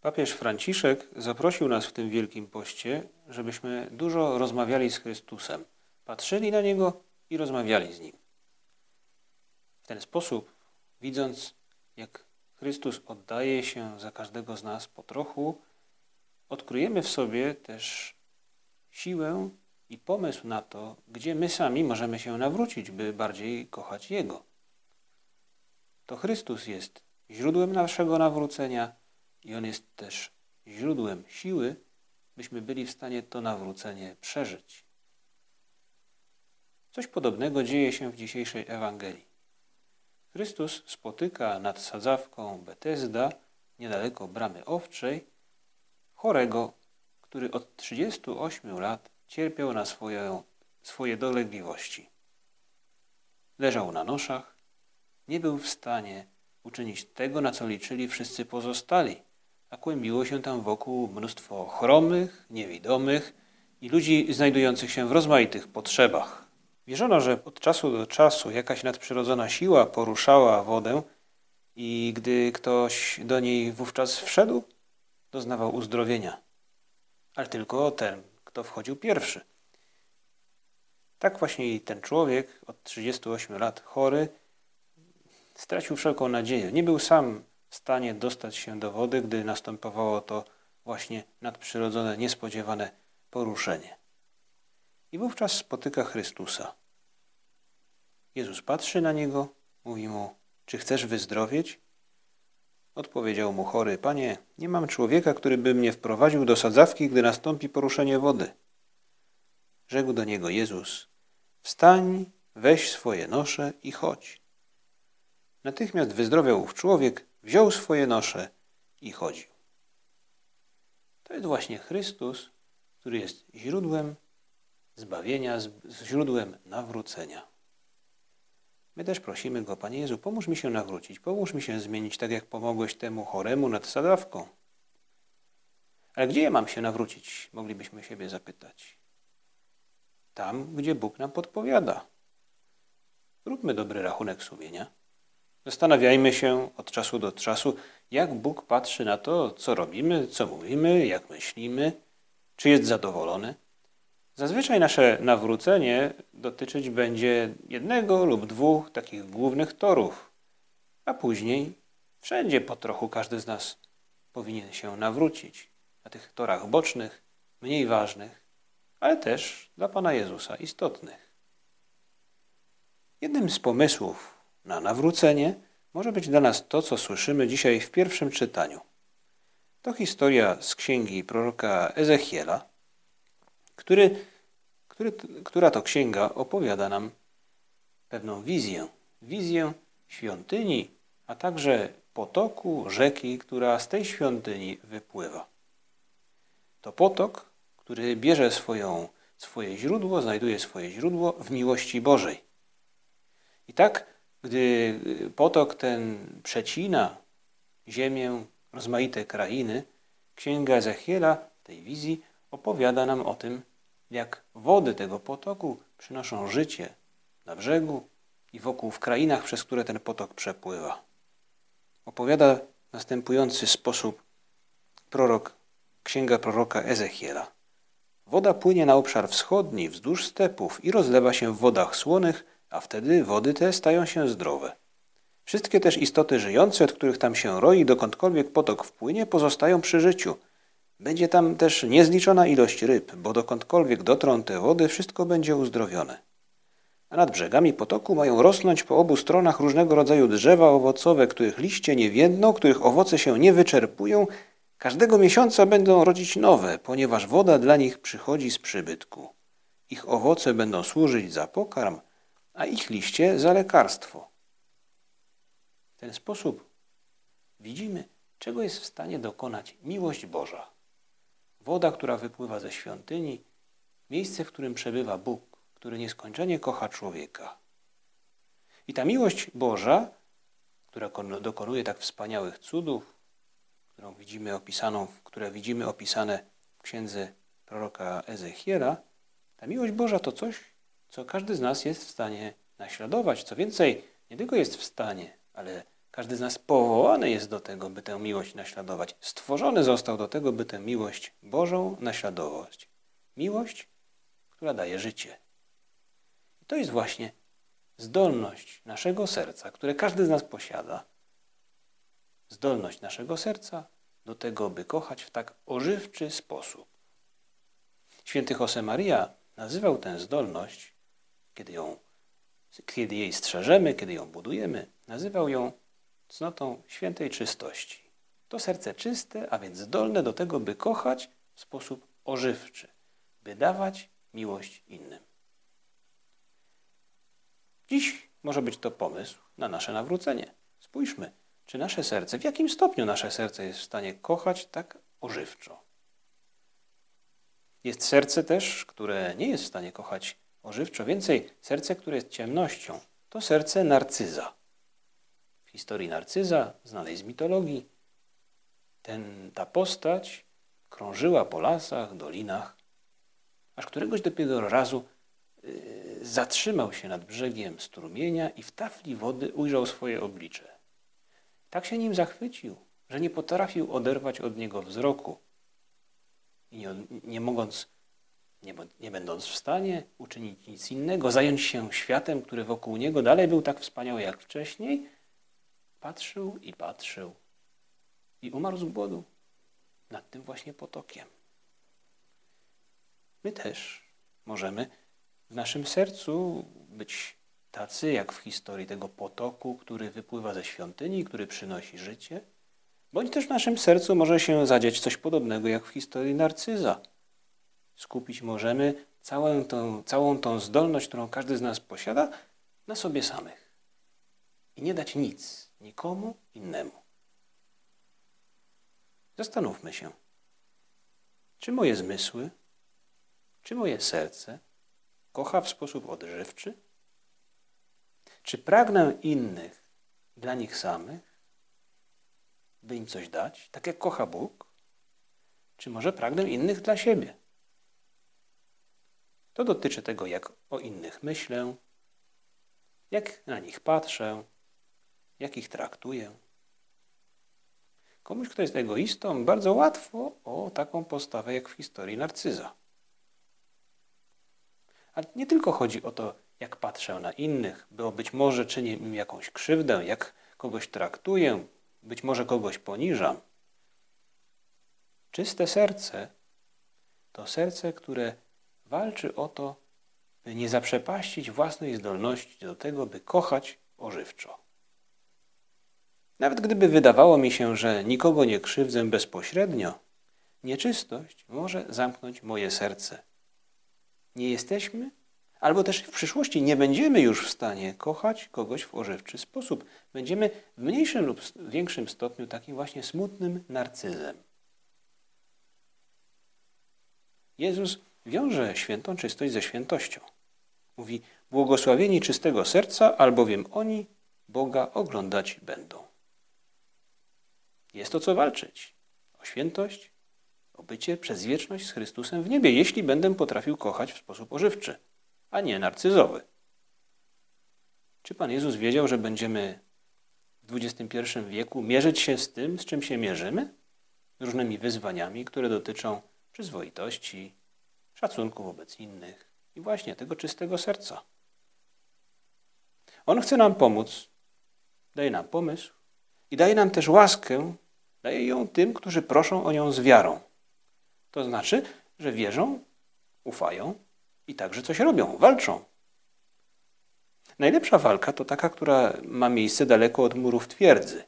Papież Franciszek zaprosił nas w tym Wielkim Poście, żebyśmy dużo rozmawiali z Chrystusem, patrzyli na Niego i rozmawiali z Nim. W ten sposób, widząc jak Chrystus oddaje się za każdego z nas po trochu, odkryjemy w sobie też siłę i pomysł na to, gdzie my sami możemy się nawrócić, by bardziej kochać Jego. To Chrystus jest źródłem naszego nawrócenia i On jest też źródłem siły, byśmy byli w stanie to nawrócenie przeżyć. Coś podobnego dzieje się w dzisiejszej Ewangelii. Chrystus spotyka nad sadzawką Betesda, niedaleko bramy owczej, chorego, który od 38 lat cierpiał na swoje, swoje dolegliwości. Leżał na noszach, nie był w stanie uczynić tego, na co liczyli wszyscy pozostali, a kłębiło się tam wokół mnóstwo chromych, niewidomych i ludzi znajdujących się w rozmaitych potrzebach. Wierzono, że od czasu do czasu jakaś nadprzyrodzona siła poruszała wodę i gdy ktoś do niej wówczas wszedł, doznawał uzdrowienia. Ale tylko ten, kto wchodził pierwszy. Tak właśnie ten człowiek od 38 lat chory stracił wszelką nadzieję. Nie był sam w stanie dostać się do wody, gdy następowało to właśnie nadprzyrodzone, niespodziewane poruszenie. I wówczas spotyka Chrystusa. Jezus patrzy na niego, mówi mu: Czy chcesz wyzdrowieć? Odpowiedział mu chory: Panie, nie mam człowieka, który by mnie wprowadził do sadzawki, gdy nastąpi poruszenie wody. Rzekł do niego Jezus: Wstań, weź swoje nosze i chodź. Natychmiast wyzdrowiał ów człowiek, wziął swoje nosze i chodził. To jest właśnie Chrystus, który jest źródłem zbawienia, źródłem nawrócenia. My też prosimy Go, Panie Jezu, pomóż mi się nawrócić, pomóż mi się zmienić, tak jak pomogłeś temu choremu nad sadawką. Ale gdzie ja mam się nawrócić? Moglibyśmy siebie zapytać. Tam, gdzie Bóg nam podpowiada. Róbmy dobry rachunek sumienia. Zastanawiajmy się od czasu do czasu, jak Bóg patrzy na to, co robimy, co mówimy, jak myślimy, czy jest zadowolony. Zazwyczaj nasze nawrócenie dotyczyć będzie jednego lub dwóch takich głównych torów, a później wszędzie po trochu każdy z nas powinien się nawrócić. Na tych torach bocznych, mniej ważnych, ale też dla Pana Jezusa istotnych. Jednym z pomysłów na nawrócenie może być dla nas to, co słyszymy dzisiaj w pierwszym czytaniu. To historia z księgi proroka Ezechiela, który, który, która to księga opowiada nam pewną wizję. Wizję świątyni, a także potoku, rzeki, która z tej świątyni wypływa. To potok, który bierze swoją, swoje źródło, znajduje swoje źródło w miłości Bożej. I tak gdy potok ten przecina ziemię, rozmaite krainy, księga Ezechiela tej wizji opowiada nam o tym, jak wody tego potoku przynoszą życie na brzegu i wokół w krainach, przez które ten potok przepływa. Opowiada następujący sposób prorok, księga proroka Ezechiela. Woda płynie na obszar wschodni, wzdłuż stepów i rozlewa się w wodach słonych, a wtedy wody te stają się zdrowe. Wszystkie też istoty żyjące, od których tam się roi, dokądkolwiek potok wpłynie, pozostają przy życiu. Będzie tam też niezliczona ilość ryb, bo dokądkolwiek dotrą te wody, wszystko będzie uzdrowione. A nad brzegami potoku mają rosnąć po obu stronach różnego rodzaju drzewa owocowe, których liście nie więdną, których owoce się nie wyczerpują, każdego miesiąca będą rodzić nowe, ponieważ woda dla nich przychodzi z przybytku. Ich owoce będą służyć za pokarm, a ich liście za lekarstwo. W ten sposób widzimy, czego jest w stanie dokonać miłość Boża. Woda, która wypływa ze świątyni, miejsce, w którym przebywa Bóg, który nieskończenie kocha człowieka. I ta miłość Boża, która dokonuje tak wspaniałych cudów, którą widzimy opisaną, które widzimy opisane w księdze proroka Ezechiela, ta miłość Boża to coś, co każdy z nas jest w stanie naśladować. Co więcej, nie tylko jest w stanie, ale Każdy z nas powołany jest do tego, by tę miłość naśladować. Stworzony został do tego, by tę miłość Bożą naśladować. Miłość, która daje życie. I to jest właśnie zdolność naszego serca, które każdy z nas posiada. Zdolność naszego serca do tego, by kochać w tak ożywczy sposób. Święty Josemaria nazywał tę zdolność, kiedy, ją, kiedy jej strzeżemy, kiedy ją budujemy, nazywał ją cnotą świętej czystości. To serce czyste, a więc zdolne do tego, by kochać w sposób ożywczy, by dawać miłość innym. Dziś może być to pomysł na nasze nawrócenie. Spójrzmy, czy nasze serce, w jakim stopniu nasze serce jest w stanie kochać tak ożywczo. Jest serce też, które nie jest w stanie kochać ożywczo. Więcej, serce, które jest ciemnością, to serce narcyza. W historii narcyza, znanej z mitologii, ten, ta postać krążyła po lasach, dolinach, aż któregoś dopiero razu yy, zatrzymał się nad brzegiem strumienia i w tafli wody ujrzał swoje oblicze. Tak się nim zachwycił, że nie potrafił oderwać od niego wzroku i nie, nie mogąc, nie, nie będąc w stanie uczynić nic innego, zająć się światem, który wokół niego dalej był tak wspaniały jak wcześniej, patrzył i patrzył i umarł z głodu nad tym właśnie potokiem. My też możemy w naszym sercu być tacy, jak w historii tego potoku, który wypływa ze świątyni, który przynosi życie, bądź też w naszym sercu może się zadziać coś podobnego, jak w historii narcyza. Skupić możemy całą tą, całą tą zdolność, którą każdy z nas posiada, na sobie samych i nie dać nic nikomu innemu. Zastanówmy się, czy moje zmysły, czy moje serce kocha w sposób odżywczy? Czy pragnę innych dla nich samych, by im coś dać, tak jak kocha Bóg? Czy może pragnę innych dla siebie? To dotyczy tego, jak o innych myślę, jak na nich patrzę, jak ich traktuję. Komuś, kto jest egoistą, bardzo łatwo o taką postawę jak w historii narcyza. Ale nie tylko chodzi o to, jak patrzę na innych, bo być może czynię im jakąś krzywdę, jak kogoś traktuję, być może kogoś poniżam. Czyste serce to serce, które walczy o to, by nie zaprzepaścić własnej zdolności do tego, by kochać ożywczo. Nawet gdyby wydawało mi się, że nikogo nie krzywdzę bezpośrednio, nieczystość może zamknąć moje serce nie jesteśmy, albo też w przyszłości nie będziemy już w stanie kochać kogoś w ożywczy sposób. Będziemy w mniejszym lub większym stopniu takim właśnie smutnym narcyzem. Jezus wiąże świętą czystość ze świętością. Mówi, błogosławieni czystego serca, albowiem oni Boga oglądać będą. Jest o co walczyć. O świętość, o bycie przez wieczność z Chrystusem w niebie, jeśli będę potrafił kochać w sposób ożywczy, a nie narcyzowy. Czy Pan Jezus wiedział, że będziemy w XXI wieku mierzyć się z tym, z czym się mierzymy? Różnymi wyzwaniami, które dotyczą przyzwoitości, szacunku wobec innych i właśnie tego czystego serca. On chce nam pomóc, daje nam pomysł i daje nam też łaskę, daje ją tym, którzy proszą o nią z wiarą. To znaczy, że wierzą, ufają i także coś robią, walczą. Najlepsza walka to taka, która ma miejsce daleko od murów twierdzy.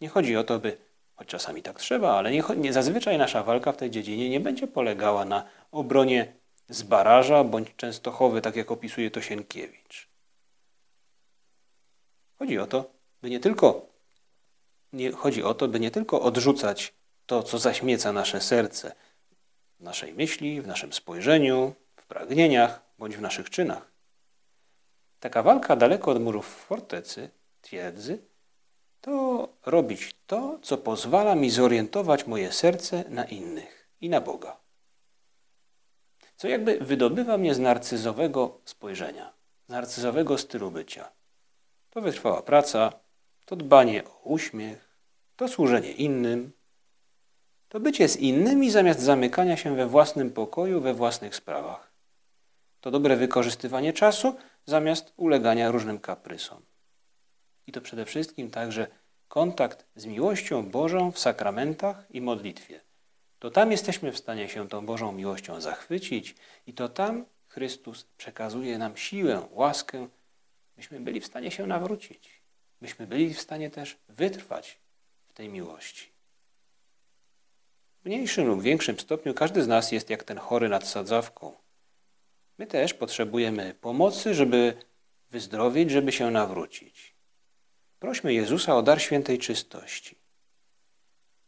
Nie chodzi o to, by, choć czasami tak trzeba, ale nie, nie, zazwyczaj nasza walka w tej dziedzinie nie będzie polegała na obronie z baraża bądź Częstochowy, tak jak opisuje to Sienkiewicz. Chodzi o to, by nie tylko nie, chodzi o to, by nie tylko odrzucać to, co zaśmieca nasze serce, w naszej myśli, w naszym spojrzeniu, w pragnieniach bądź w naszych czynach. Taka walka daleko od murów fortecy, twierdzy, to robić to, co pozwala mi zorientować moje serce na innych i na Boga. Co jakby wydobywa mnie z narcyzowego spojrzenia, narcyzowego stylu bycia. To wytrwała praca, to dbanie o uśmiech, to służenie innym, to bycie z innymi zamiast zamykania się we własnym pokoju, we własnych sprawach. To dobre wykorzystywanie czasu zamiast ulegania różnym kaprysom. I to przede wszystkim także kontakt z miłością Bożą w sakramentach i modlitwie. To tam jesteśmy w stanie się tą Bożą miłością zachwycić i to tam Chrystus przekazuje nam siłę, łaskę, byśmy byli w stanie się nawrócić, byśmy byli w stanie też wytrwać w tej miłości. W mniejszym lub większym stopniu każdy z nas jest jak ten chory nad sadzawką. My też potrzebujemy pomocy, żeby wyzdrowieć, żeby się nawrócić. Prośmy Jezusa o dar świętej czystości.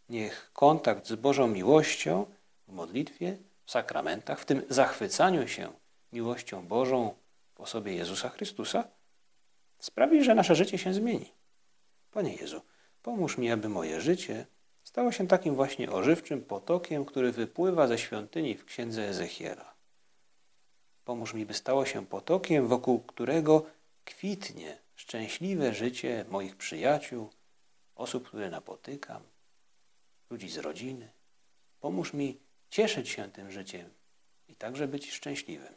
Niech kontakt z Bożą miłością w modlitwie, w sakramentach, w tym zachwycaniu się miłością Bożą w osobie Jezusa Chrystusa sprawi, że nasze życie się zmieni. Panie Jezu, pomóż mi, aby moje życie stało się takim właśnie ożywczym potokiem, który wypływa ze świątyni w księdze Ezechiela. Pomóż mi, by stało się potokiem, wokół którego kwitnie szczęśliwe życie moich przyjaciół, osób, które napotykam, ludzi z rodziny. Pomóż mi cieszyć się tym życiem i także być szczęśliwym.